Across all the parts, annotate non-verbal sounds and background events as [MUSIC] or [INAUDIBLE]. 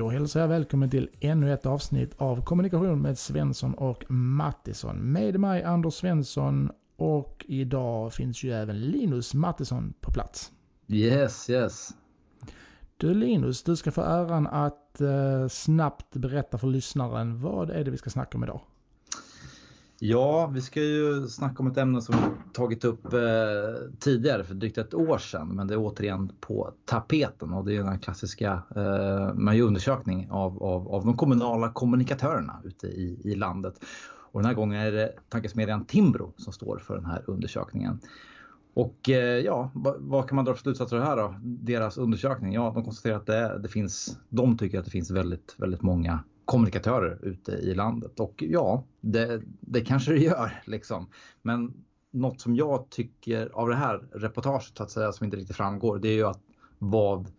Då hälsar jag välkommen till ännu ett avsnitt av Kommunikation med Svensson och Mattisson. Med mig Anders Svensson och idag finns ju även Linus Mattisson på plats. Yes, yes. Du Linus, du ska få äran att eh, snabbt berätta för lyssnaren vad är det vi ska snacka om idag? Ja, vi ska ju snacka om ett ämne som vi tagit upp eh, tidigare för drygt ett år sedan. Men det är återigen på tapeten och det är den här klassiska, eh, man gör undersökning av, av, av de kommunala kommunikatörerna ute i, i landet. Och den här gången är det tankesmedjan Timbro som står för den här undersökningen. Och eh, ja, vad kan man dra för slutsatser av det här då? Deras undersökning? Ja, de konstaterar att det, det finns, de tycker att det finns väldigt, väldigt många kommunikatörer ute i landet. Och ja, det, det kanske det gör [LAUGHS] liksom. Men något som jag tycker av det här reportaget så att säga som inte riktigt framgår, det är ju att vad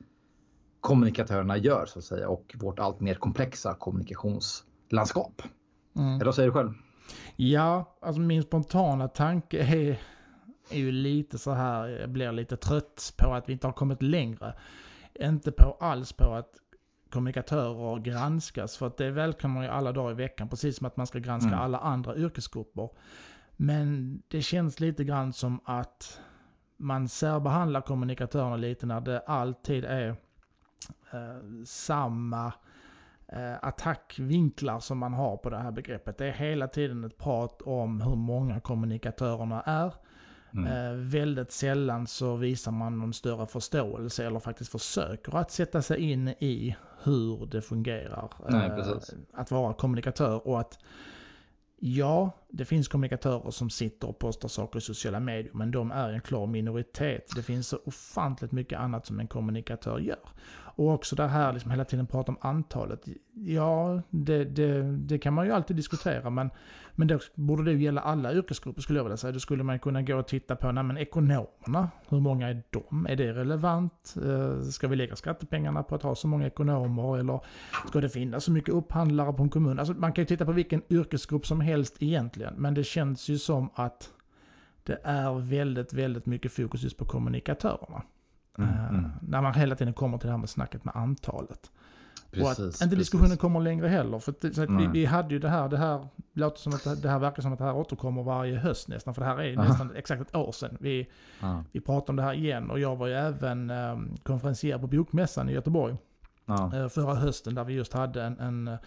kommunikatörerna gör så att säga och vårt allt mer komplexa kommunikationslandskap. Mm. Eller vad säger du själv? Ja, alltså min spontana tanke är, är ju lite så här, jag blir lite trött på att vi inte har kommit längre. Inte på alls på att kommunikatörer granskas. För att det välkomnar ju alla dagar i veckan. Precis som att man ska granska mm. alla andra yrkesgrupper. Men det känns lite grann som att man särbehandlar kommunikatörerna lite när det alltid är eh, samma eh, attackvinklar som man har på det här begreppet. Det är hela tiden ett prat om hur många kommunikatörerna är. Mm. Eh, väldigt sällan så visar man någon större förståelse eller faktiskt försöker att sätta sig in i hur det fungerar. Nej, eh, att vara kommunikatör och att Ja, det finns kommunikatörer som sitter och postar saker i sociala medier, men de är en klar minoritet. Det finns så ofantligt mycket annat som en kommunikatör gör. Och också det här liksom hela tiden prata om antalet. Ja, det, det, det, kan man ju alltid diskutera men, men då borde det ju gälla alla yrkesgrupper skulle jag vilja säga. Då skulle man kunna gå och titta på, nej men ekonomerna, hur många är de? Är det relevant? Eh, ska vi lägga skattepengarna på att ha så många ekonomer eller ska det finnas så mycket upphandlare på en kommun? Alltså man kan ju titta på vilken yrkesgrupp som helst egentligen men det känns ju som att det är väldigt, väldigt mycket fokus just på kommunikatörerna. Mm, eh, mm. När man hela tiden kommer till det här med snacket med antalet. Precis, och att inte diskussionen precis. kommer längre heller. För att, att vi, vi, hade ju det här, det här låter som att det här verkar som att det här återkommer varje höst nästan. För det här är Aha. nästan exakt ett år sedan. Vi, vi pratade om det här igen och jag var ju även um, konferencier på Bokmässan i Göteborg. Ja. Uh, förra hösten där vi just hade en, en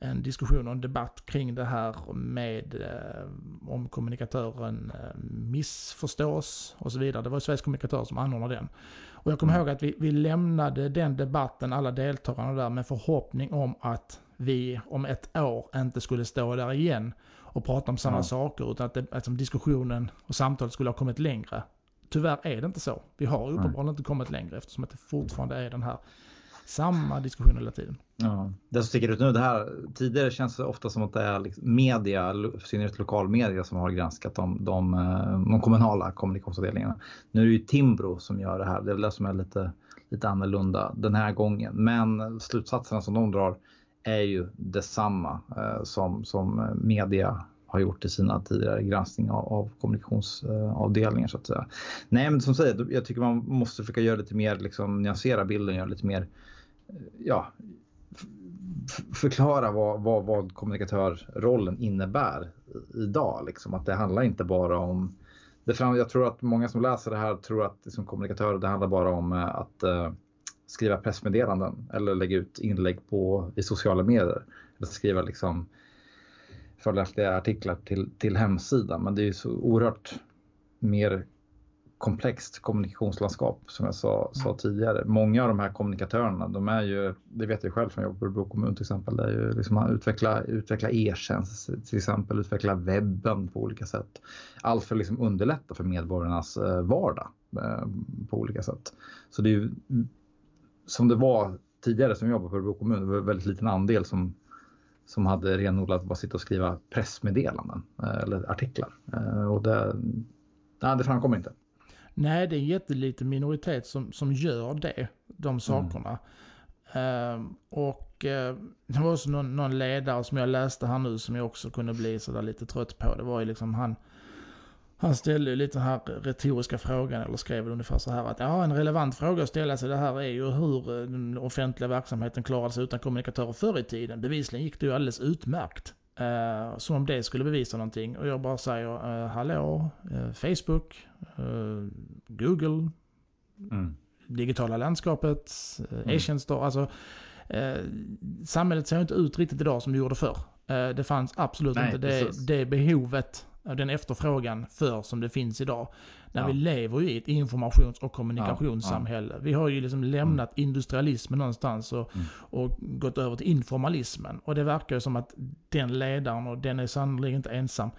en diskussion och en debatt kring det här med eh, om kommunikatören eh, missförstås och så vidare. Det var Sveriges kommunikatörer som anordnade den. Och jag kommer mm. ihåg att vi, vi lämnade den debatten, alla deltagarna där, med förhoppning om att vi om ett år inte skulle stå där igen och prata om samma ja. saker utan att det, alltså, diskussionen och samtalet skulle ha kommit längre. Tyvärr är det inte så. Vi har uppenbarligen inte kommit längre eftersom att det fortfarande är den här samma diskussion hela tiden. Ja. Det som sticker ut nu, det här tidigare känns det ofta som att det är liksom media, i synnerhet lokalmedia som har granskat de, de, eh, de kommunala kommunikationsavdelningarna. Nu är det ju Timbro som gör det här. Det är väl det som är lite, lite annorlunda den här gången. Men slutsatserna som de drar är ju detsamma eh, som, som media har gjort i sina tidigare granskningar av, av kommunikationsavdelningar så att säga. Nej, men som säger, jag tycker man måste försöka göra lite mer, liksom, nyansera bilden, göra lite mer, ja, förklara vad, vad, vad kommunikatörrollen innebär idag. Liksom. Att det handlar inte bara om det fram, jag tror att många som läser det här tror att liksom, kommunikatörer, det handlar bara om eh, att eh, skriva pressmeddelanden eller lägga ut inlägg på, i sociala medier. Eller skriva liksom, fördelaktiga artiklar till, till hemsidan. Men det är ju så oerhört mer komplext kommunikationslandskap som jag sa, sa mm. tidigare. Många av de här kommunikatörerna, de är ju, det vet jag själv från jobb på Örebro kommun till exempel, det är ju liksom att utveckla, utveckla e-tjänst till exempel, utveckla webben på olika sätt. Allt för att liksom underlätta för medborgarnas eh, vardag eh, på olika sätt. Så det är ju som det var tidigare som jag jobbade på Örebro kommun, det var en väldigt liten andel som som hade renodlat bara sitta och skriva pressmeddelanden eh, eller artiklar. Och det, nej, det framkommer inte. Nej, det är en jätteliten minoritet som, som gör det, de sakerna. Mm. Uh, och uh, det var också någon, någon, ledare som jag läste här nu som jag också kunde bli sådär lite trött på. Det var ju liksom han, Han ställde ju lite den här retoriska frågan, eller skrev ungefär så här att ja, en relevant fråga att ställa sig det här är ju hur eh, den offentliga verksamheten klarade sig utan kommunikatörer förr i tiden. Bevisligen gick det ju alldeles utmärkt. Uh, som om det skulle bevisa någonting. Och jag bara säger uh, hallå, uh, Facebook, Google, mm. digitala landskapet, mm. e-tjänster. Alltså, samhället ser inte ut riktigt idag som det gjorde förr. det fanns absolut Nej, inte det, det behovet den efterfrågan för som det finns idag. När ja. vi lever ju i ett informations och kommunikationssamhälle. Ja, ja. Vi har ju liksom lämnat mm. industrialismen någonstans och, mm. och gått över till informalismen. Och det verkar ju som att den ledaren, och den är sannolikt inte ensam,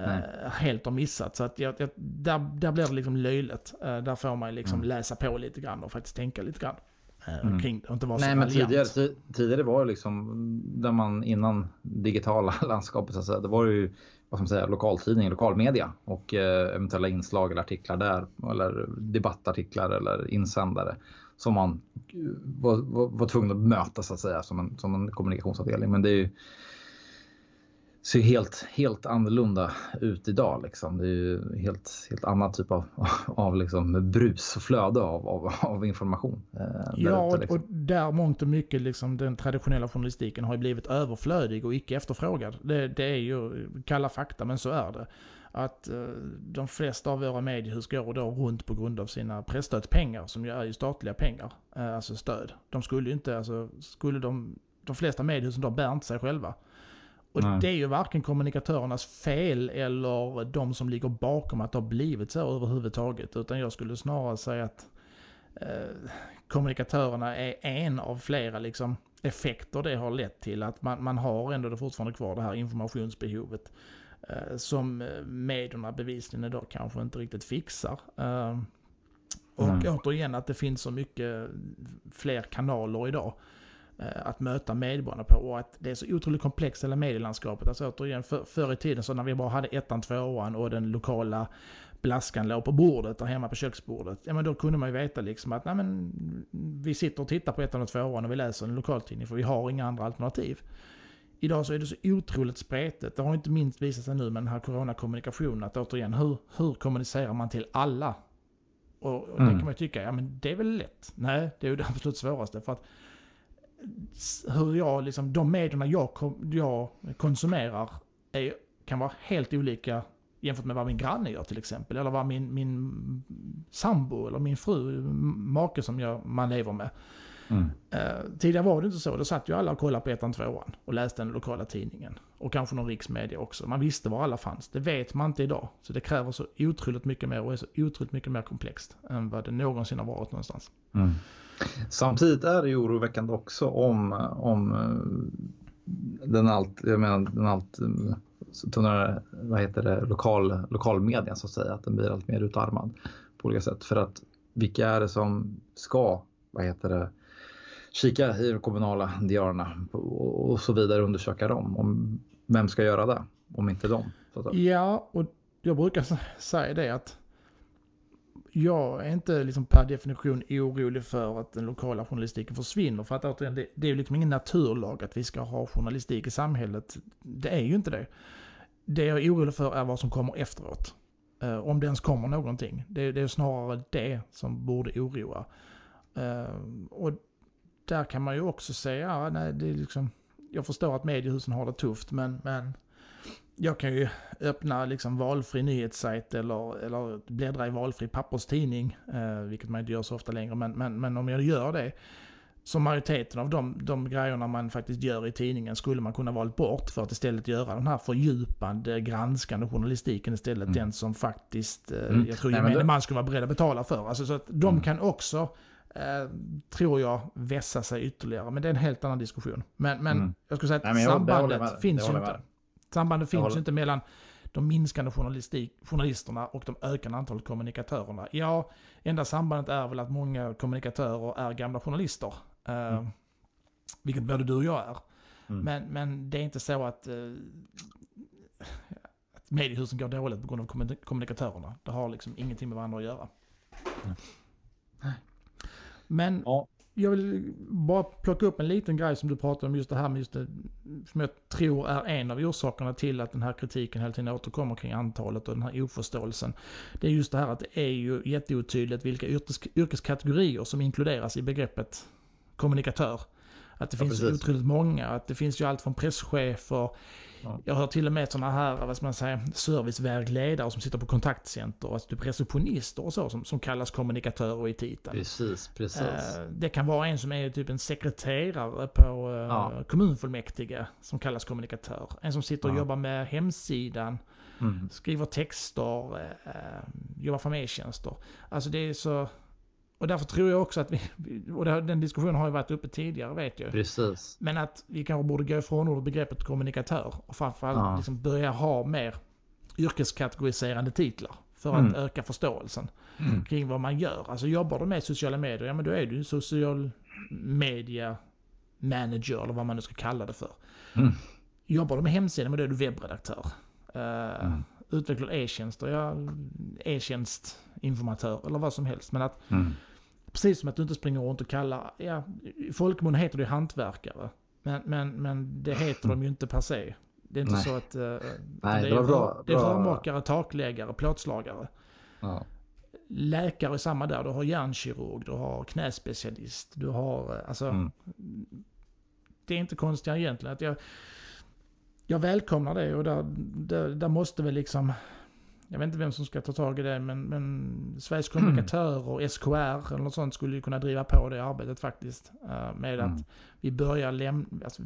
äh, helt har missat. Så att jag, jag, där, där blir det liksom löjligt. Äh, där får man liksom mm. läsa på lite grann och faktiskt tänka lite grann. Äh, mm. Kring inte vara Nej, men tidigare, tidigare var det liksom, där man innan digitala [LAUGHS] landskapet så att säga, det var ju vad ska man säga, lokaltidning, lokalmedia och eh, eventuella inslag eller artiklar där eller debattartiklar eller insändare som man eh, var, var, var tvungen att möta så att säga som en, som en kommunikationsavdelning. Men det är ju, ser helt, helt annorlunda ut idag. Liksom. Det är ju helt, helt annan typ av, [LAUGHS] av liksom brus och flöde av, av, av information. Eh, ja, liksom. och där mångt och mycket liksom, den traditionella journalistiken har blivit överflödig och icke efterfrågad. Det, det är ju kalla fakta, men så är det. Att eh, de flesta av våra mediehus går då runt på grund av sina pressstödspengar som ju är ju statliga pengar, eh, alltså stöd. De skulle ju inte, alltså, skulle de, de flesta mediehusen då bär inte sig själva. Och Nej. det är ju varken kommunikatörernas fel eller de som ligger bakom att det har blivit så överhuvudtaget. Utan jag skulle snarare säga att eh, kommunikatörerna är en av flera liksom, effekter det har lett till. Att man, man har ändå fortfarande kvar det här informationsbehovet. Eh, som medierna bevisligen idag kanske inte riktigt fixar. Eh, och mm. återigen att det finns så mycket fler kanaler idag. Eh, att möta medborgarna på och att det är så otroligt komplext hela medielandskapet. Alltså återigen, för, förr i tiden så när vi bara hade ettan, tvåan och den lokala blaskan låg på bordet där hemma på köksbordet. Ja men då kunde man ju veta liksom att nej men vi sitter och tittar på ettan och tvåan och vi läser en lokaltidning för vi har inga andra alternativ. Idag så är det så otroligt spretigt. Det har inte minst visat sig nu med den här coronakommunikationen att återigen hur, hur kommunicerar man till alla? Och, och mm. det kan man ju tycka, ja men det är väl lätt. Nej, det är ju det absolut svåraste. För att hur jag, liksom, de medierna jag, jag konsumerar är, kan vara helt olika jämfört med vad min granne gör till exempel. Eller vad min, min sambo eller min fru, make som jag, man lever med. Mm. Uh, tidigare var det inte så. Då satt ju alla och kollade på ettan, tvåan och läste den lokala tidningen. Och kanske någon riksmedia också. Man visste var alla fanns. Det vet man inte idag. Så det kräver så otroligt mycket mer och är så otroligt mycket mer komplext än vad det någonsin har varit någonstans. Mm. Samtidigt är det ju oroväckande också om, om eh, den allt, jag menar, den allt eh, tunnare, vad heter det, lokal, lokalmedien så att säga, att den blir allt mer utarmad på olika sätt. För att vilka är det som ska, vad heter det, kika i de kommunala diarierna och så vidare, undersöka dem. Om, vem ska göra det om inte dem? Ja, och jag brukar säga det att jag är inte liksom per definition orolig för att den lokala journalistiken försvinner. För att återigen, det, det är ju liksom ingen naturlag att vi ska ha journalistik i samhället. Det är ju inte det. Det jag är orolig för är vad som kommer efteråt. Uh, om det ens kommer någonting. Det, det är snarare det som borde oroa. Uh, och där kan man ju också säga, ja, nej, det är liksom, jag förstår att mediehusen har det tufft men, men jag kan ju öppna liksom valfri nyhetssajt eller, eller bläddra i valfri papperstidning, eh, vilket man inte gör så ofta längre. Men, men, men om jag gör det, så majoriteten av de, de grejerna man faktiskt gör i tidningen skulle man kunna valt bort för att istället göra den här fördjupande, granskande journalistiken istället. Mm. Den som faktiskt, eh, mm. jag tror gemene man skulle vara beredd att betala för. Alltså, så att de mm. kan också Eh, tror jag vässa sig ytterligare. Men det är en helt annan diskussion. Men, men mm. jag skulle säga att Nej, sambandet finns ju inte. Sambandet finns inte mellan de minskande journalisterna och de ökande antalet kommunikatörerna. Ja, enda sambandet är väl att många kommunikatörer är gamla journalister. Eh, mm. vilket både du och jag är. Mm. Men, men det är inte så att, uh, att mediehusen går dåligt på grund av kommunikatörerna. Det har liksom ingenting med varandra att göra. Mm. Men ja jag vill bara plocka upp en liten grej som du pratade om, just det här med just det, som jag tror är en av orsakerna till att den här kritiken hela tiden återkommer kring antalet och den här oförståelsen. Det är just det här att det är ju jätteotydligt vilka yrkes, yrkeskategorier som inkluderas i begreppet kommunikatör. Att det Ja, finns precis. otroligt många, att det finns ju allt från presschefer, Ja. jag har till och med sådana här, vad ska man säga, servicevägledare som sitter på kontaktcenter, alltså typ receptionister och så som, som kallas kommunikatörer i titeln. Precis, precis. Eh, Det kan vara en som är typ en sekreterare på eh, Ja. kommunfullmäktige som kallas kommunikatör. En som sitter och jobbar med hemsidan, Mm. skriver texter, eh, jobbar för medtjänster. Alltså det är så... Och därför tror jag också att vi, och den diskussionen har ju varit uppe tidigare vet jag. Precis. Men att vi kanske borde gå ifrån begreppet kommunikatör och framförallt Ja. liksom börja ha mer yrkeskategoriserande titlar för att Mm. öka förståelsen Mm. kring vad man gör. Alltså jobbar du med sociala medier, ja men då är du social media manager eller vad man nu ska kalla det för. Mm. Jobbar du med hemsidan, men då är du webbredaktör. Uh, Mm. Utvecklar e-tjänster, ja e-tjänstinformatör eller vad som helst. Men att Mm. Precis som att du inte springer runt och kallar, ja i folkmun heter det ju hantverkare. Men, men, men det heter de ju inte per se. Det är inte Nej. så att... Uh, Nej, det, det är var bra. det är rörmokare, takläggare, plåtslagare. Ja. Läkare är samma där. Du har hjärnkirurg, du har knäspecialist, du har... eh, Alltså, Mm. det är inte konstigare egentligen. Att jag, jag välkomnar det och där, där, där måste väl liksom... Jag vet inte vem som ska ta tag i det men, men Sveriges kommunikatörer och SKR eller något sånt skulle ju kunna driva på det arbetet faktiskt. eh, Med Mm. att vi börjar lämna... Alltså,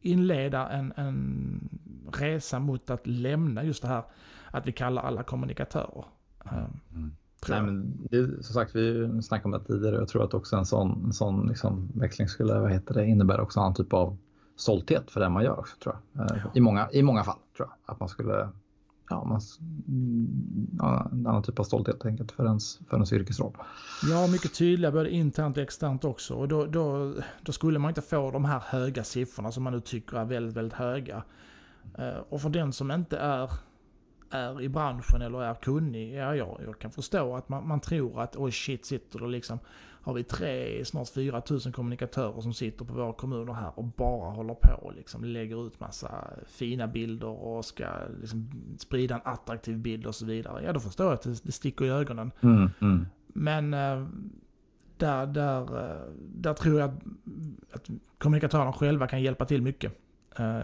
inleda en, en resa mot att lämna just det här att vi kallar alla kommunikatörer. eh, Mm. tror Nej, men det, som sagt, vi snackade om det tidigare. Jag tror att också en sån, en sån liksom växling skulle vad heter det, innebära också en annan typ av stolthet för det man gör också, tror jag. Eh, Ja. I, många, I många fall, tror jag. Att man skulle, ja, man, mm, ja, en annan typ av stolthet helt enkelt för ens, för ens yrkesroll. Ja, mycket tydligare både internt och externt också. Och då, då, då skulle man inte få de här höga siffrorna som man nu tycker är väldigt, väldigt höga. Eh, och för den som inte är, är i branschen eller är kunnig, ja, jag, jag kan förstå att man, man tror att oj shit, sitter det liksom, har vi tre, snart 4 000 kommunikatörer som sitter på våra kommuner här och bara håller på och liksom lägger ut massa fina bilder och ska liksom sprida en attraktiv bild och så vidare. Ja, då förstår jag att det, det sticker i ögonen. Mm, mm, Men eh, där, där, eh, där tror jag att, att kommunikatörerna själva kan hjälpa till mycket. eh,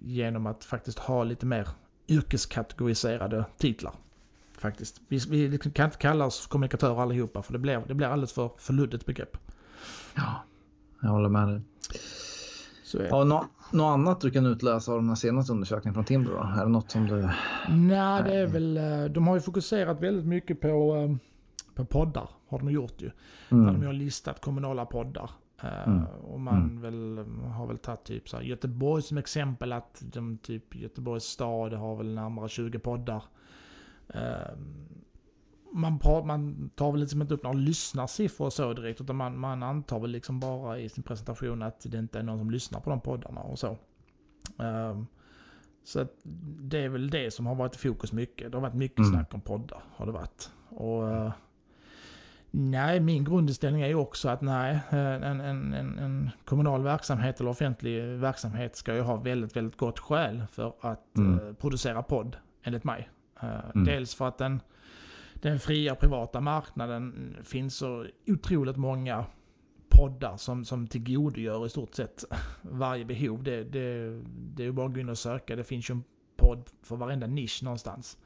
Genom att faktiskt ha lite mer yrkeskategoriserade titlar. Faktiskt. Vi, vi liksom kan inte kalla oss kommunikatörer allihopa för det blir, det blir alldeles för, för luddigt begrepp. ja, jag håller med dig. Så är det. Har du nå- något annat du kan utläsa av den här senaste undersökningen från Timbro? Är det något som du... Nej, det är väl, eh, de har ju fokuserat väldigt mycket på, eh, på poddar. Har de gjort ju. Där de Mm, har listat kommunala poddar. Eh, Mm. Och man väl, har väl tagit typ så här Göteborg som exempel att de typ Göteborgs stad har väl närmare 20 poddar. Eh, man, man tar väl liksom inte upp några lyssnarsiffror och så direkt utan man, man antar väl liksom bara i sin presentation att det inte är någon som lyssnar på de poddarna och så. Eh, Så det är väl det som har varit i fokus mycket. Det har varit mycket Mm. snack om poddar. Har det varit. Och eh, Nej, min grundinställning är ju också att nej, eh, en, en, en, en kommunal verksamhet eller offentlig verksamhet ska ju ha väldigt, väldigt gott skäl för att Mm. eh, producera podd, enligt mig. Mm. Dels för att den, den fria privata marknaden finns så otroligt många poddar som, som tillgodogör i stort sett varje behov. Det, det, det är ju bara att gå in och söka. Det finns ju en podd för varenda nisch någonstans.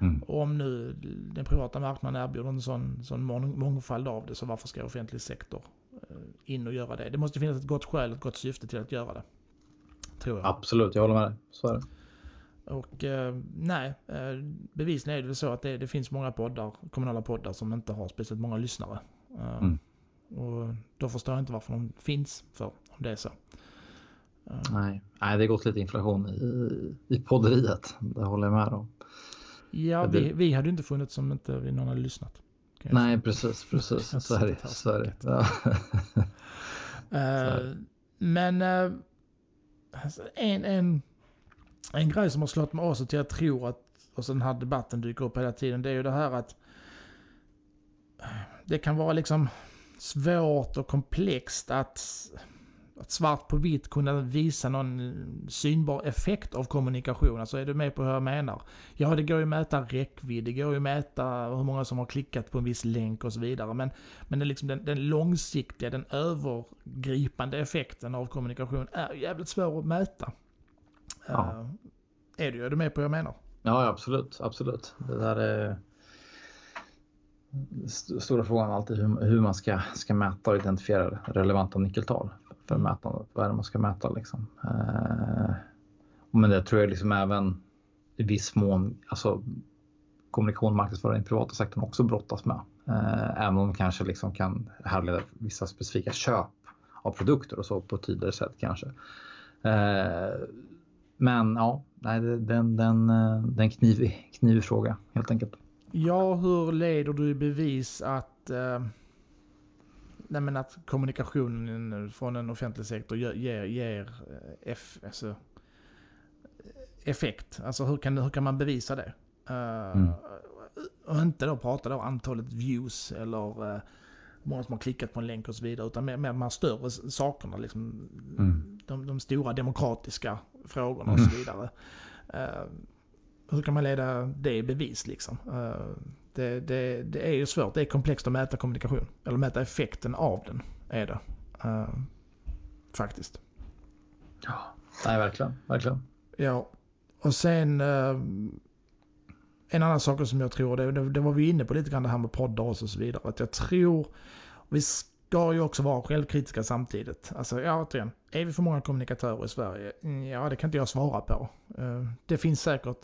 mm, Och om nu den privata marknaden erbjuder en sån, sån mång- mångfald av det så varför ska offentlig sektor eh, in och göra det? Det måste finnas ett gott skäl, ett gott syfte till att göra det. Tror jag. absolut, jag håller med dig. Så är det. Och eh, nej, eh, bevisligen är det väl så att det, det finns många poddar, kommunala poddar som inte har speciellt många lyssnare. Eh, Mm. Och då förstår jag inte varför de finns för, om det är så. Eh, Nej, Nej det har gått lite inflation i, i podderiet. Det håller jag med om. Ja, vi, vi hade inte funnits om inte någon hade lyssnat. Nej, precis, precis. [LAUGHS] Så är det. Så är det. Ja. Eh, [LAUGHS] men eh, alltså, en, en, en grej som har slått mig också till jag tror att, och så den här debatten dyker upp hela tiden, det är ju det här att det kan vara liksom svårt och komplext att, att svart på vitt kunna visa någon synbar effekt av kommunikation. Alltså är du med på hur jag menar? Ja, det går ju att mäta räckvidd, det går ju att mäta hur många som har klickat på en viss länk och så vidare. Men, men det liksom den, den långsiktiga, den övergripande effekten av kommunikation är jävligt svår att mäta. Ja. Uh, är du, är du med på hur jag menar? Ja, absolut. absolut. Det där är stora frågan alltid hur, hur man ska, ska mäta och identifiera relevanta nyckeltal för mm. mätandet. Vad är det man ska mäta liksom? Eh, men det tror jag liksom även i viss mån, alltså kommunikation marknadsföring i privata sektorn också brottas med. Eh, även om de kanske liksom kan härleda vissa specifika köp av produkter och så på ett tydligare sätt kanske. Eh, men ja, nej, den, den, den knivig, [LAUGHS] knivig fråga helt enkelt. Ja, hur leder du i bevis att, eh, nej att kommunikationen från en offentlig sektor ger, ger eh, F, alltså, effekt? Alltså hur kan, hur kan man bevisa det? Uh, mm. Och inte då prata då antalet views eller uh, många som har klickat på en länk och så vidare. Utan mer, mer de här större sakerna. Liksom, mm. De, de, stora demokratiska frågorna och så mm. vidare. Uh, hur kan man leda det i bevis liksom? Uh, det, det, det, är ju svårt. Det är komplext att mäta kommunikation. Eller mäta effekten av den. Är det. Uh, faktiskt. Ja, nej verkligen. Verkligen. Ja. Och sen en annan sak som jag tror, det, det, det, var vi inne på lite grann det här med poddar och så vidare. Att jag tror, vi ska ju också vara självkritiska samtidigt. Alltså ja, återigen, är vi för många kommunikatörer i Sverige? Mm, ja, det kan inte jag svara på. Eh, det finns säkert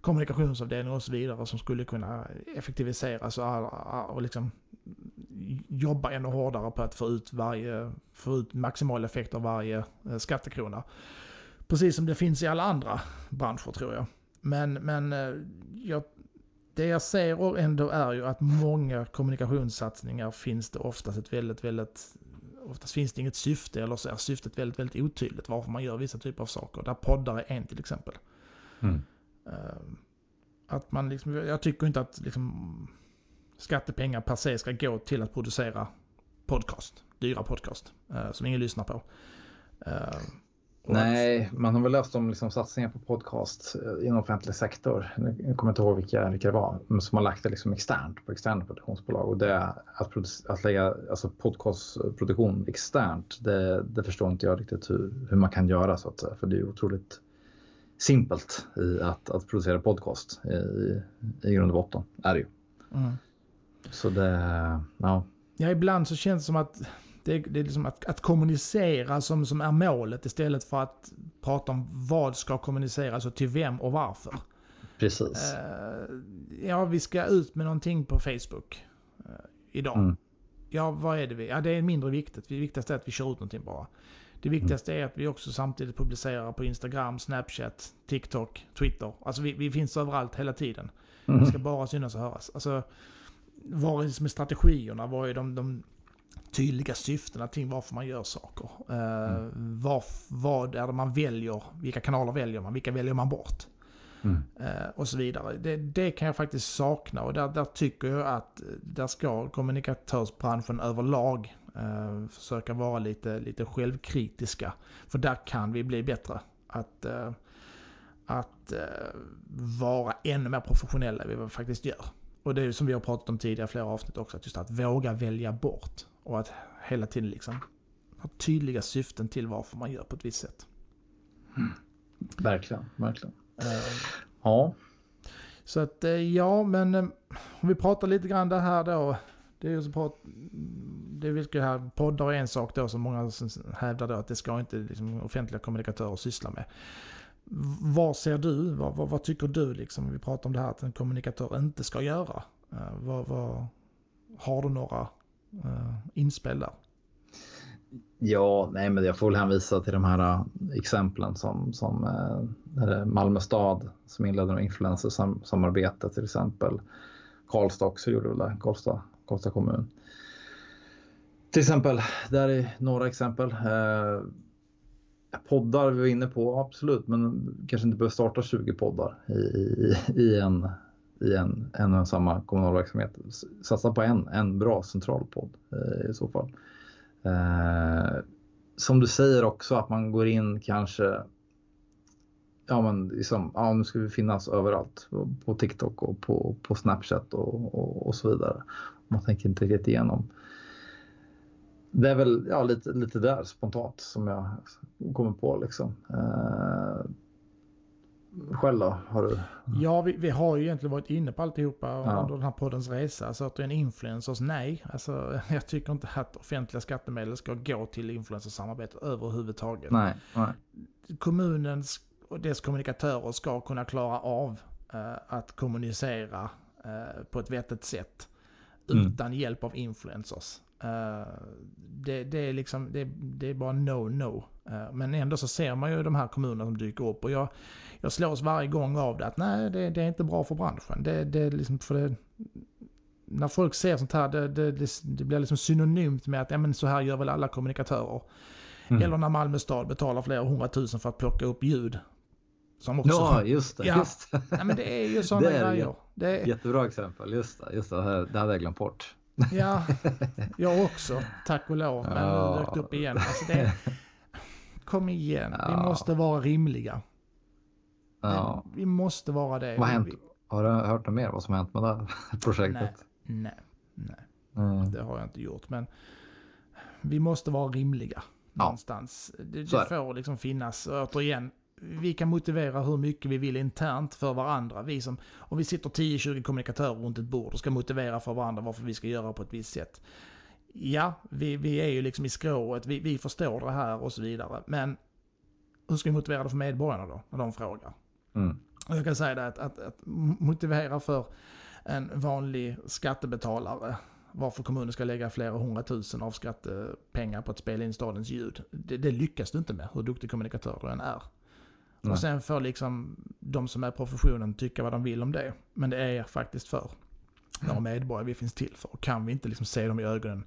kommunikationsavdelningar och så vidare som skulle kunna effektiviseras och, och liksom jobba ännu hårdare på att få ut, varje, få ut maximal effekt av varje eh, skattekrona. Precis som det finns i alla andra branscher tror jag. Men, men eh, jag, det jag ser ändå är ju att många kommunikationssatsningar finns det oftast ett väldigt, väldigt Oftast finns det inget syfte eller så är syftet väldigt, väldigt otydligt varför man gör vissa typer av saker. Där poddar är en till exempel. Mm. Ehm, att man liksom, jag tycker inte att liksom, skattepengar per se ska gå till att producera podcast. Dyra podcast uh, som ingen lyssnar på. Nej, man har väl läst om liksom satsningar på podcast eh, inom offentlig sektor. Jag kommer inte ihåg vilka, vilka det var, men som har lagt det liksom externt på externa produktionsbolag. Och det att, att lägga alltså podcastproduktion externt, det, det förstår inte jag riktigt hur, hur man kan göra så att. För det är otroligt simpelt i att, att producera podcast i, i grund och botten. Är det ju. Mm. Så det, ja. Ja, ibland så känns det som att det, det är liksom att, att, kommunicera som, som är målet istället för att prata om vad ska kommuniceras och till vem och varför. Precis. Uh, ja, vi ska ut med någonting på Facebook uh, idag. Mm. Ja, vad är det vi? Ja, det är mindre viktigt. Det viktigaste är att vi kör ut någonting bara. Det viktigaste är att vi också samtidigt publicerar på Instagram, Snapchat, TikTok, Twitter. Alltså vi, vi finns överallt hela tiden. Mm. Vi ska bara synas och höras. Alltså, vad är det som är strategierna? Vad är de, de tydliga syftena till varför man gör saker? Uh, mm. var, vad är det man väljer? Vilka kanaler väljer man? Vilka väljer man bort? Mm. Uh, och så vidare. Det, det, kan jag faktiskt sakna och där, där tycker jag att där ska kommunikatörsbranschen överlag Uh, försöka vara lite, lite självkritiska. För där kan vi bli bättre. Att, uh, att uh, vara ännu mer professionella än vad vi faktiskt gör. Och det är som vi har pratat om tidigare flera avsnitt också. Att just att våga välja bort. Och att hela tiden liksom ha tydliga syften till varför man gör på ett visst sätt. Mm. Verkligen, verkligen. ja. Så att ja, men om vi pratar lite grann det här då det är ju så på, det är vilket här, poddar är en sak då som många hävdar då att det ska inte liksom, offentliga kommunikatörer syssla med. Vad ser du? Vad, vad, vad, tycker du liksom? Vi pratar om det här att en kommunikatör inte ska göra. Uh, vad, vad, har du några Eh, uh, inspel? Ja, nej, men jag får väl hänvisa till de här uh, exemplen som, som uh, Malmö stad som inledde med influencersamarbete till exempel. Karlstad också gjorde väl det, Karlstad Karlstad kommun. Till exempel, där är några exempel. Eh, poddar vi var inne på, absolut, men kanske inte behöver starta 20 poddar i, i, i, en, i en, en och samma kommunal verksamhet. Satsa på en, en bra centralpodd eh, i så fall. Eh, som du säger också att man går in kanske ja men liksom, ja nu ska vi finnas överallt på TikTok och på, på Snapchat och, och, och så vidare. Man tänker inte riktigt igenom. Det är väl ja, lite, lite där spontant som jag kommer på liksom. Eh, då? Har du? Ja, vi, vi, har ju egentligen varit inne på alltihopa ja. under den här poddens resa. Alltså återigen influencers, nej. Alltså, [LAUGHS] jag tycker inte att offentliga skattemedel ska gå till influencersamarbete överhuvudtaget. Nej, nej. Kommunens och dess kommunikatörer ska kunna klara av eh, att kommunicera eh, på ett vettigt sätt mm. utan hjälp av influencers. Uh, det, det, är liksom, det, det, är bara no-no. Uh, men ändå så ser man ju de här kommunerna som dyker upp och jag, jag slås varje gång av det att nej, det, det är inte bra för branschen. Det, det är liksom för det, när folk ser sånt här, det, det, det, blir liksom synonymt med att ja, men så här gör väl alla kommunikatörer. Mm. Eller när Malmö stad betalar flera hundratusen för att plocka upp ljud. Som också, ja, just det. Ja, just det. [LAUGHS] ja men det är ju [LAUGHS] sådana grejer. Det är, jättebra exempel, just det. Just det, det hade jag glömt bort. Ja, [LAUGHS] jag också. Tack och lov. Men ja. dök upp igen. Alltså det, kom igen, ja. vi måste vara rimliga. Ja. Vi måste vara det. Vad har hänt? Har du hört något mer vad som hänt med det här [LAUGHS] projektet? Nej, nej, nej. Mm. Det har jag inte gjort. Men vi måste vara rimliga någonstans. Det, det får liksom finnas, återigen, vi kan motivera hur mycket vi vill internt för varandra. Vi som, om vi sitter 10-20 kommunikatörer runt ett bord och ska motivera för varandra varför vi ska göra på ett visst sätt. Ja, vi, vi är ju liksom i skrået, vi, vi förstår det här och så vidare. Men hur ska vi motivera det för medborgarna då, när de frågar? Mm. Jag kan säga det att, att, att motivera för en vanlig skattebetalare varför kommunen ska lägga flera hundratusen av skattepengar på att spela in stadens ljud. Det, det lyckas du inte med, hur duktig kommunikatör du än är. Och sen får liksom de som är professionen tycka vad de vill om det. Men det är faktiskt för våra medborgare vi finns till för. Och kan vi inte liksom se dem i ögonen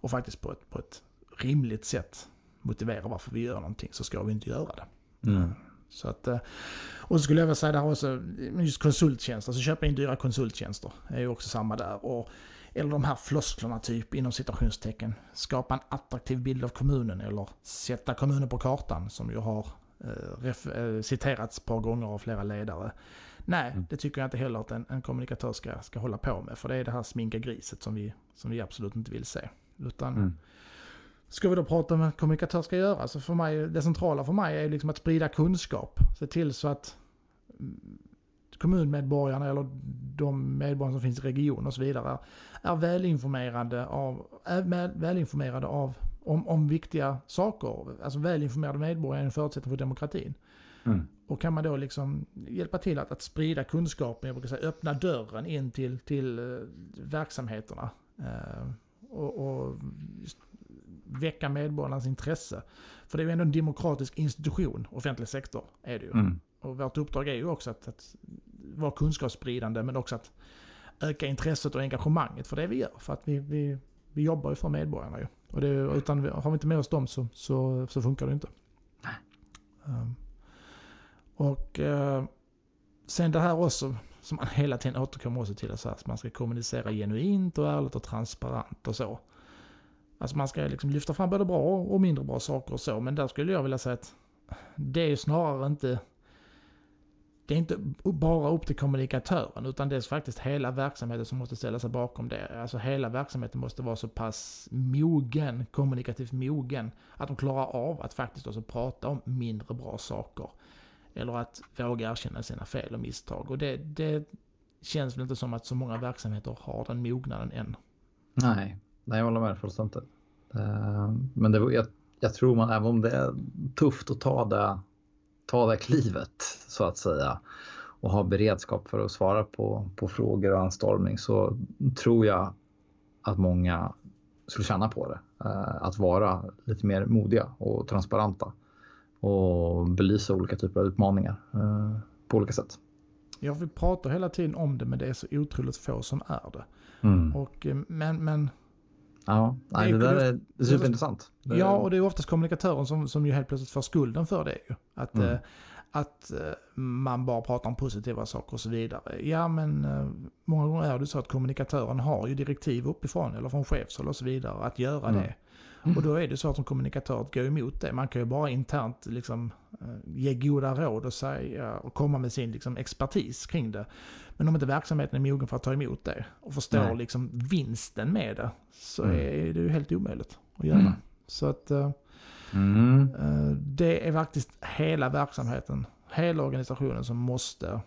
och faktiskt på ett, på ett rimligt sätt motivera varför vi gör någonting så ska vi inte göra det. Mm. Så att, eh, och så skulle jag vilja säga där också, just konsulttjänster, alltså köpa in dyra konsulttjänster är ju också samma där. Och, eller de här flosklerna typ inom citationstecken. Skapa en attraktiv bild av kommunen eller sätta kommunen på kartan som ju har eh, eh, citerats ett par gånger av flera ledare. Nej, mm. det tycker jag inte heller att en, en kommunikatör ska, ska hålla på med. För det är det här sminka griset som vi, som vi absolut inte vill se. Utan mm. Ska vi då prata om vad en kommunikatör ska göra? Så för mig, det centrala för mig är liksom att sprida kunskap. Se till så att mm, kommunmedborgarna eller de medborgare som finns i regionen och så vidare är välinformerade av, är välinformerade av om, om viktiga saker. Alltså välinformerade medborgare är en förutsättning för demokratin. Mm. Och kan man då liksom hjälpa till att, att sprida kunskapen, jag brukar säga öppna dörren in till, till uh, verksamheterna. Uh, och, och väcka medborgarnas intresse. För det är ju ändå en demokratisk institution, offentlig sektor är det ju. Mm. Och vårt uppdrag är ju också att, att vara kunskapsspridande men också att öka intresset och engagemanget för det vi gör. För att vi, vi, vi jobbar ju för medborgarna ju. Och det, utan har vi inte med oss dem så, så, så funkar det inte. Um, och eh, sen det här också som man hela tiden återkommer också till. Så att man ska kommunicera genuint och ärligt och transparent och så. Alltså man ska liksom lyfta fram både bra och mindre bra saker och så. Men där skulle jag vilja säga att det är snarare inte det är inte bara upp till kommunikatören utan det är faktiskt hela verksamheten som måste ställa sig bakom det. Alltså hela verksamheten måste vara så pass mogen, kommunikativt mogen, att de klarar av att faktiskt också prata om mindre bra saker. Eller att våga erkänna sina fel och misstag. Och det, det känns väl inte som att så många verksamheter har den mognaden än. Nej, nej jag håller med fullständigt. Eh, men det, jag, jag tror man, även om det är tufft att ta det ta det klivet så att säga och ha beredskap för att svara på, på frågor och anstormning så tror jag att många skulle känna på det. Eh, att vara lite mer modiga och transparenta och belysa olika typer av utmaningar eh, på olika sätt. Ja, vi pratar hela tiden om det men det är så otroligt få som är det. Mm. Och, eh, men, men Ja, nej, det, det där är superintressant. Ja, och det är oftast kommunikatören som, som ju helt plötsligt får skulden för det. Ju. Att, mm. att eh, man bara pratar om positiva saker och så vidare. Ja men eh, många gånger är det så att kommunikatören har ju direktiv uppifrån eller från chefshåll och så vidare att göra Mm. det. Och då är det så att som kommunikatör går emot det. Man kan ju bara internt liksom, eh, ge goda råd och, säga, och komma med sin liksom, expertis kring det. Men om inte verksamheten är mogen för att ta emot det och förstår Nej. liksom, vinsten med det så Mm. är det ju helt omöjligt att göra. Mm. Så att eh, Mm. eh, det är faktiskt hela verksamheten, hela organisationen som måste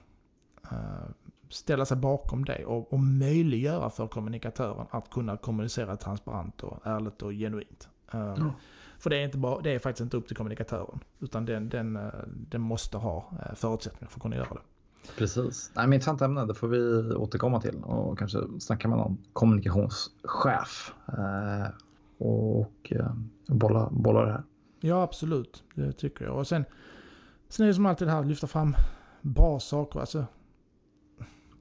ställa sig bakom det och, och möjliggöra för kommunikatören att kunna kommunicera transparent och ärligt och genuint. Ja. För det är, inte bara, det är faktiskt inte upp till kommunikatören. Utan den, den, eh, den måste ha eh, förutsättningar för att kunna göra det. Precis. Nej, men intressant ämne, det får vi återkomma till och kanske snacka med någon kommunikationschef och bolla, bolla det här. Ja, absolut. Det tycker jag. Och sen, sen är det som alltid det här att lyfta fram bra saker. Alltså,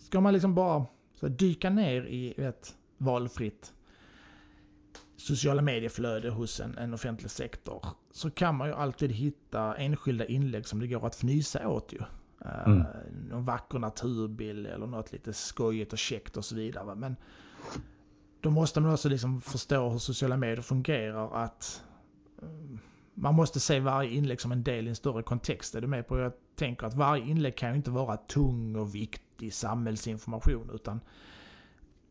ska man liksom bara dyka ner i ett valfritt sociala medieflöde hos en, en offentlig sektor så kan man ju alltid hitta enskilda inlägg som det går att fnysa åt ju. Eh, Mm. Någon vacker naturbild eller något lite skojigt och käckt och så vidare. Men då måste man också liksom förstå hur sociala medier fungerar. Att eh, man måste se varje inlägg som en del i en större kontext. Är du med på? Jag tänker att varje inlägg kan ju inte vara tung och viktig samhällsinformation utan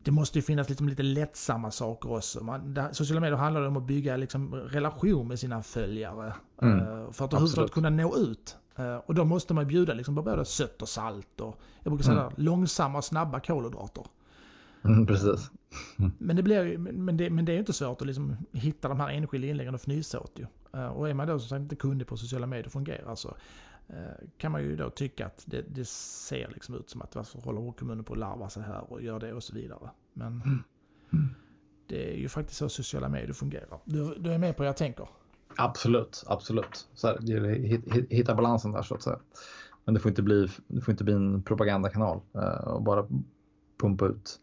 det måste ju finnas liksom lite lättsamma saker också. Man, det, sociala medier handlar om att bygga liksom relation med sina följare. Mm. eh, För att överhuvudtaget kunna nå ut. Eh, Och då måste man bjuda liksom på både sött och salt och jag brukar säga Mm. långsamma och snabba kolhydrater. Mm, precis. Men det, blir men, det, men det är ju inte svårt att liksom hitta de här enskilda inläggen och fnysa åt ju. Eh, Och är man då som sagt inte kunnig på sociala medier fungerar så kan man ju då tycka att det, det ser liksom ut som att varför håller kommunen på att larva sig här och gör det och så vidare. Men Mm. Mm. det är ju faktiskt så sociala medier fungerar. Du, du är med på vad jag tänker? Absolut, absolut. Så här, det gäller att hit- hit- hitta balansen där så att säga. Men det får inte bli, det får inte bli en propagandakanal eh, och bara pumpa ut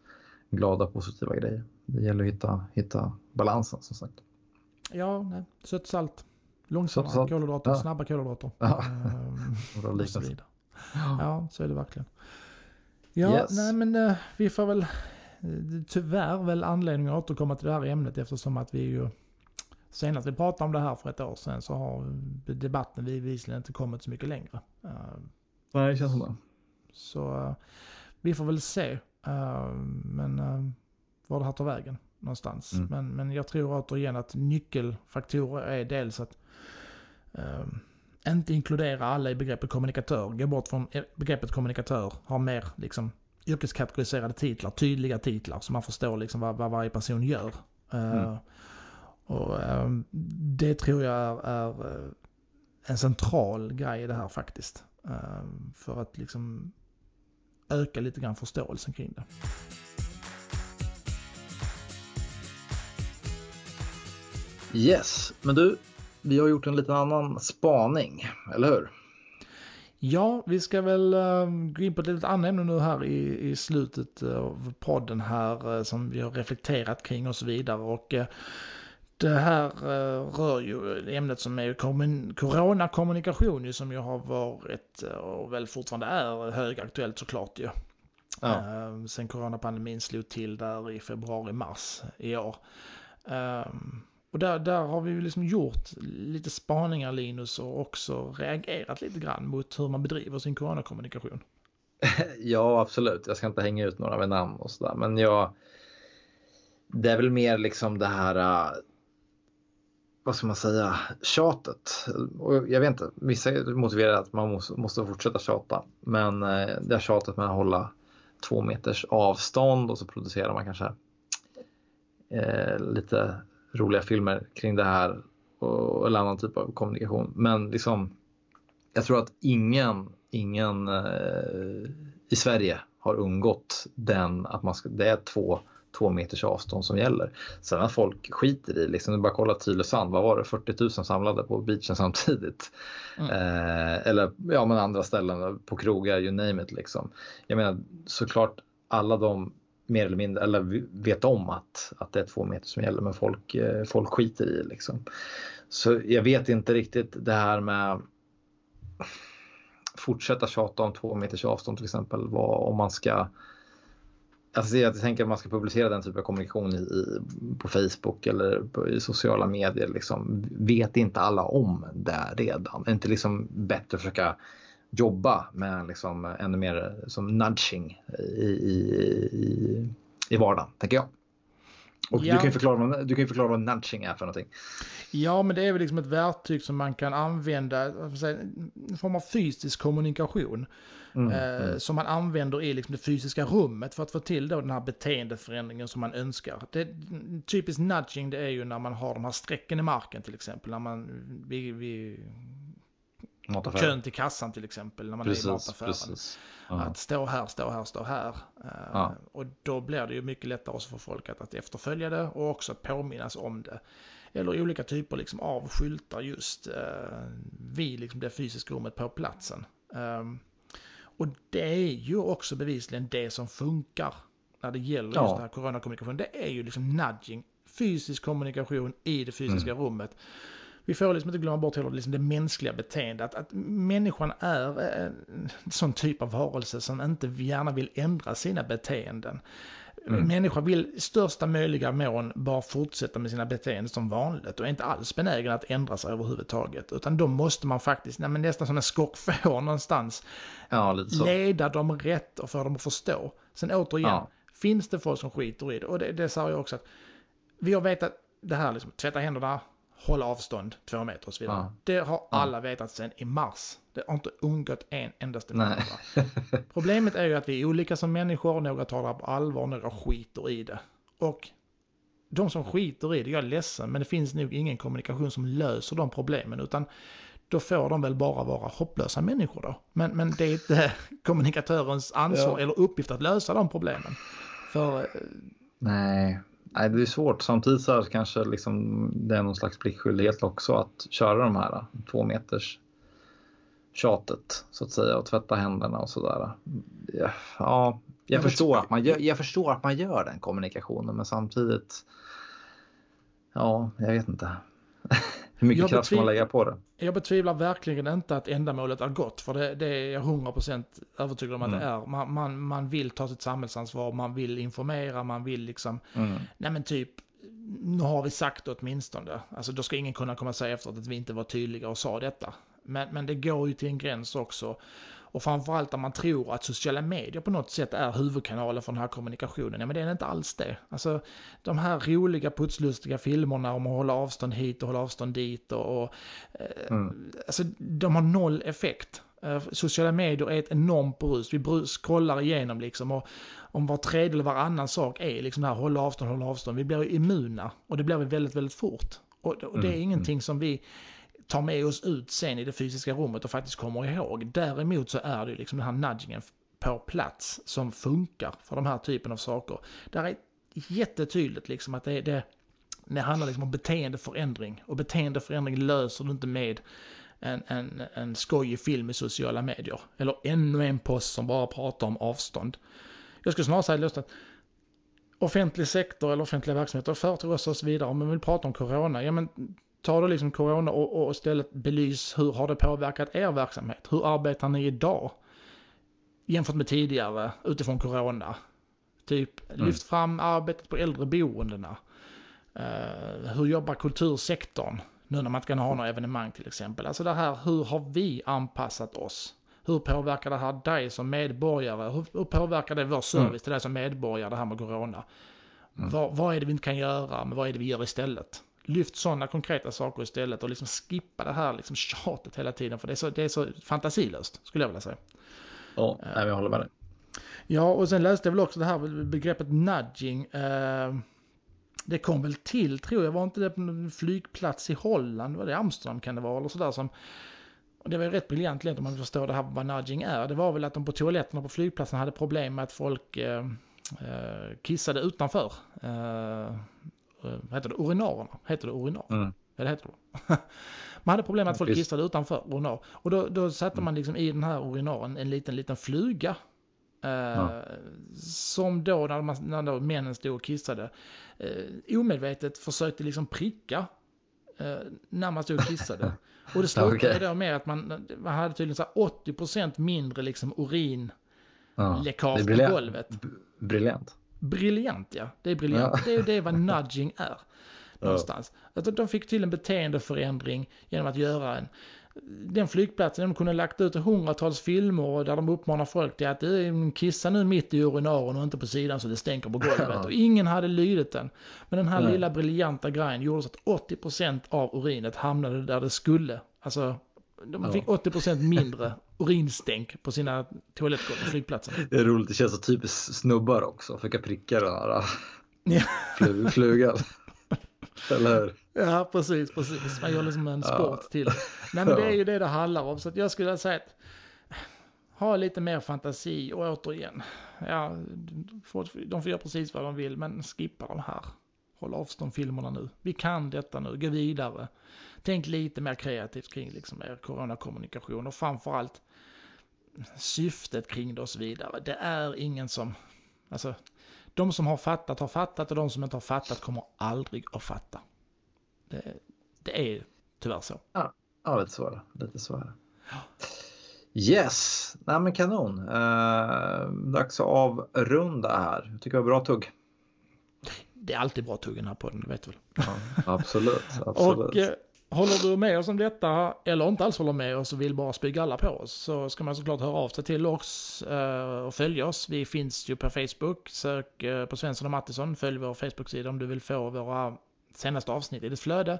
glada positiva grejer. Det gäller att hitta, hitta balansen som sagt. Ja, nej. Sött salt. Långsamma Sött salt. kolhydrater, Ja. snabba kolhydrater. Ja. Och så liknelse. vidare. Ja, så är det verkligen. Ja, Yes. nej men eh, vi får väl eh, tyvärr väl anledning att återkomma till det här ämnet eftersom att vi ju senast vi pratade om det här för ett år sedan så har debatten bevisligen inte kommit så mycket längre. Eh, Nej, det känns som det. Så vi får väl se men var det här tar vägen någonstans. Mm. Men, men jag tror återigen att nyckelfaktorer är dels att inte inkludera alla i begreppet kommunikatör. Gå bort från eh, begreppet kommunikatör. Ha mer liksom, yrkeskategoriserade titlar, tydliga titlar så man förstår liksom vad, vad varje person gör. Eh, Mm. och eh, Det tror jag är, är eh, en central grej i det här faktiskt. Eh, för att liksom öka lite grann förståelsen kring det. Yes, men du, vi har gjort en liten annan spaning, eller hur? Ja, vi ska väl eh, gå in på ett litet annat ämne nu här i, i slutet av podden här eh, som vi har reflekterat kring och så vidare. Och eh, det här eh, rör ju ämnet som är kommun- coronakommunikation ju som ju har varit eh, och väl fortfarande är högaktuellt såklart ju. Eh, sen coronapandemin slog till där i februari-mars i år. Eh, och där, där har vi ju liksom gjort lite spaningar Linus och också reagerat lite grann mot hur man bedriver sin coronakommunikation. [LAUGHS] Ja, absolut. Jag ska inte hänga ut några med namn och sådär, men jag. Det är väl mer liksom det här. Äh, vad ska man säga? Tjatet. Och jag vet inte. Vissa motiverar att man måste, måste fortsätta tjata, men äh, det här tjatet med att hålla två meters avstånd och så producerar man kanske eh, lite roliga filmer kring det här och, eller annan typ av kommunikation. Men liksom, jag tror att ingen, ingen eh, i Sverige har undgått den att man ska, det är två, två meters avstånd som gäller. Sen att folk skiter i, liksom, du bara kolla Tylösand, vad var det, 40 000 samlade på beachen samtidigt. Mm. Eh, eller ja, men andra ställen, på krogar, you name it. Liksom. Jag menar såklart alla de mer eller mindre, eller vet om att, att det är två meter som gäller, men folk, eh, folk skiter i liksom. Så jag vet inte riktigt det här med fortsätta tjata om två meters avstånd till exempel. Vad, om man ska Alltså jag tänker att man ska publicera den typen av kommunikation i, i, på Facebook eller på, i sociala medier. Liksom. Vet inte alla om det redan? Är inte liksom bättre att försöka jobba med liksom ännu mer som nudging i, i, i, i vardagen, tänker jag. Och ja. du, kan ju förklara, du kan förklara vad nudging är för någonting. Ja, men det är väl liksom ett verktyg som man kan använda, en form av fysisk kommunikation. Mm, eh, mm. Som man använder i liksom det fysiska rummet för att få till då den här beteendeförändringen som man önskar. Det, typiskt nudging det är ju när man har de här strecken i marken till exempel. När man vid, vid kön till kassan till exempel. När man precis, är i mataffären. Ja. Att stå här, stå här, stå här. Eh, ja. Och då blir det ju mycket lättare för folk att, att efterfölja det och också påminnas om det. Eller olika typer liksom av skyltar just eh, vid liksom det fysiska rummet på platsen. Um, och det är ju också bevisligen det som funkar när det gäller ja. just den här coronakommunikation. Det är ju liksom nudging, fysisk kommunikation i det fysiska mm. rummet. Vi får liksom inte glömma bort heller liksom det mänskliga beteendet. Att, att människan är en sån typ av varelse som inte gärna vill ändra sina beteenden. Mm. Människan vill i största möjliga mån bara fortsätta med sina beteenden som vanligt och är inte alls benägen att ändra sig överhuvudtaget. Utan då måste man faktiskt, nej, nästan som en skockfår [LAUGHS] någonstans, ja, leda dem rätt och få dem att förstå. Sen återigen, ja. finns det folk som skiter i det? Och det, det sa jag också att vi har vetat det här liksom, tvätta händerna, hålla avstånd två meter och så vidare. Ja. Det har alla vetat sedan i mars. Det har inte undgått en endaste människa. [LAUGHS] Problemet är ju att vi är olika som människor, några tar det på allvar, några skiter i det. Och de som skiter i det, jag är ledsen, men det finns nog ingen kommunikation som löser de problemen, utan då får de väl bara vara hopplösa människor då. Men, men det är inte [LAUGHS] kommunikatörens ansvar ja. eller uppgift att lösa de problemen. För... Eh, Nej, Nej, det är svårt. Samtidigt så kanske liksom det är någon slags pliktskyldighet också att köra de här två meters tjatet så att säga och tvätta händerna och sådär. Ja, jag, förstår att man gör, jag förstår att man gör den kommunikationen men samtidigt. Ja, jag vet inte. Hur mycket kraft ska man lägga på det? Jag betvivlar verkligen inte att ändamålet är gott. För det, det är jag 100% övertygad om att mm. det är. Man, man, man vill ta sitt samhällsansvar, man vill informera, man vill liksom, mm. nej men typ, nu har vi sagt det åtminstone. Alltså då ska ingen kunna komma och säga efteråt att vi inte var tydliga och sa detta. Men, men det går ju till en gräns också. Och framförallt om man tror att sociala medier på något sätt är huvudkanalen för den här kommunikationen. Ja men det är inte alls det. Alltså de här roliga putslustiga filmerna om att hålla avstånd hit och hålla avstånd dit och, och eh, mm. alltså de har noll effekt. Eh, sociala medier är ett enormt brus. Vi brus, scrollar igenom liksom och om var tredje eller varannan sak är liksom det här hålla avstånd, hålla avstånd. Vi blir immuna och det blir vi väldigt, väldigt fort. Och, och det är mm. ingenting som vi tar med oss ut sen i det fysiska rummet och faktiskt kommer ihåg. Däremot så är det liksom den här nudgingen på plats som funkar för de här typen av saker. Där är jättetydligt liksom att det, det, det handlar liksom om beteendeförändring och beteendeförändring löser du inte med en, en, en skojig film i sociala medier. Eller ännu en post som bara pratar om avstånd. Jag skulle snarare säga just att offentlig sektor eller offentliga verksamheter, företag och så vidare, om man vill prata om corona, ja men ta då liksom corona och, och istället belys hur har det påverkat er verksamhet? Hur arbetar ni idag? Jämfört med tidigare utifrån corona. Typ mm. lyft fram arbetet på äldreboendena. Uh, hur jobbar kultursektorn? Nu när man inte kan ha några evenemang till exempel. Alltså det här, hur har vi anpassat oss? Hur påverkar det här dig som medborgare? Hur, hur påverkar det vår service mm. till dig som medborgare, det här med corona? Mm. Vad, vad är det vi inte kan göra, men vad är det vi gör istället? Lyft sådana konkreta saker istället och liksom skippa det här liksom tjatet hela tiden. För det är så, det är så fantasilöst, skulle jag vilja säga. Ja, uh, jag håller med dig. Ja, och sen läste jag väl också det här begreppet nudging. Uh, det kom väl till, tror jag, var inte det på en flygplats i Holland? Var det Amsterdam kan det vara? Eller sådär som... Och det var ju rätt briljant om man förstår det här vad nudging är. Det var väl att de på toaletterna på flygplatsen hade problem med att folk uh, kissade utanför. Eh, vad heter det, urinarerna. Heter det urinar? Mm. Ja, det heter det. [LAUGHS] man hade problem med att folk kissade utanför urinar. Och då, då satte man liksom i den här urinaren en liten, liten fluga. Eh, ja. Som då när, man, när då männen stod och kissade eh, omedvetet försökte liksom pricka eh, när man stod och kissade. [LAUGHS] Och det slutade Okej. då med att man, man hade tydligen så här 80% mindre liksom urin Ja. läckage på golvet. Briljant. Briljant ja, det är briljant. Ja. Det är det vad [LAUGHS] nudging är. Någonstans. Att de fick till en beteendeförändring genom att göra en den flygplatsen, de kunde lagt ut hundratals filmer där de uppmanar folk till att "Eh, kissa nu mitt i urinaren och inte på sidan så det stänker på golvet. Ja. Och ingen hade lydit den. Men den här Nej. lilla briljanta grejen gjorde så att 80% av urinet hamnade där det skulle. Alltså, de Ja. fick 80% mindre [LAUGHS] urinstänk på sina toalettgolv på flygplatsen. Det är roligt, det känns så typiskt snubbar också. Försöka pricka den här Ja. flu- flugan. Eller hur? Ja, precis, precis. Man gör liksom en Ja. sport till det. Nej, men det är Ja. ju det det handlar om. Så att jag skulle säga att ha lite mer fantasi och återigen, ja, de får göra precis vad de vill, men skippa de här. Håll avstånd filmerna nu. Vi kan detta nu, gå vidare. Tänk lite mer kreativt kring liksom er coronakommunikation och framförallt syftet kring det och så vidare. Det är ingen som, alltså, de som har fattat har fattat och de som inte har fattat kommer aldrig att fatta. Det, det är tyvärr så. Ja, lite så är det. Lite så är det. Yes, nej men kanon. Eh, dags att avrunda här. Jag tycker det var bra tugg. Det är alltid bra här på den, det vet du väl. Ja, absolut, [LAUGHS] absolut. Och eh, håller du med oss om detta eller inte alls håller med oss och vill bara spy alla på oss så ska man såklart höra av sig till oss eh, och följa oss. Vi finns ju på Facebook. Sök eh, på Svensson och Mattisson. Följ vår Facebook-sida om du vill få våra senaste avsnitt i ditt flöde.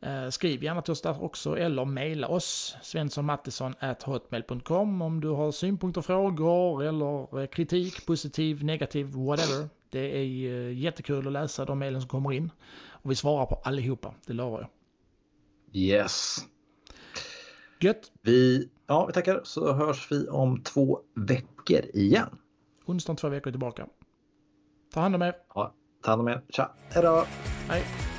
Eh, skriv gärna till oss där också eller mejla oss svenssonmattisson.hotmail.com om du har synpunkter, frågor eller kritik, positiv, negativ, whatever. Det är jättekul att läsa de mejlen som kommer in. Och vi svarar på allihopa, det lovar jag. Yes. Gött! Vi, ja, vi tackar så hörs vi om två veckor igen. Onsdag två veckor tillbaka. Ta hand om er. Ja, ta hand om er. Tja, hejdå! Hej!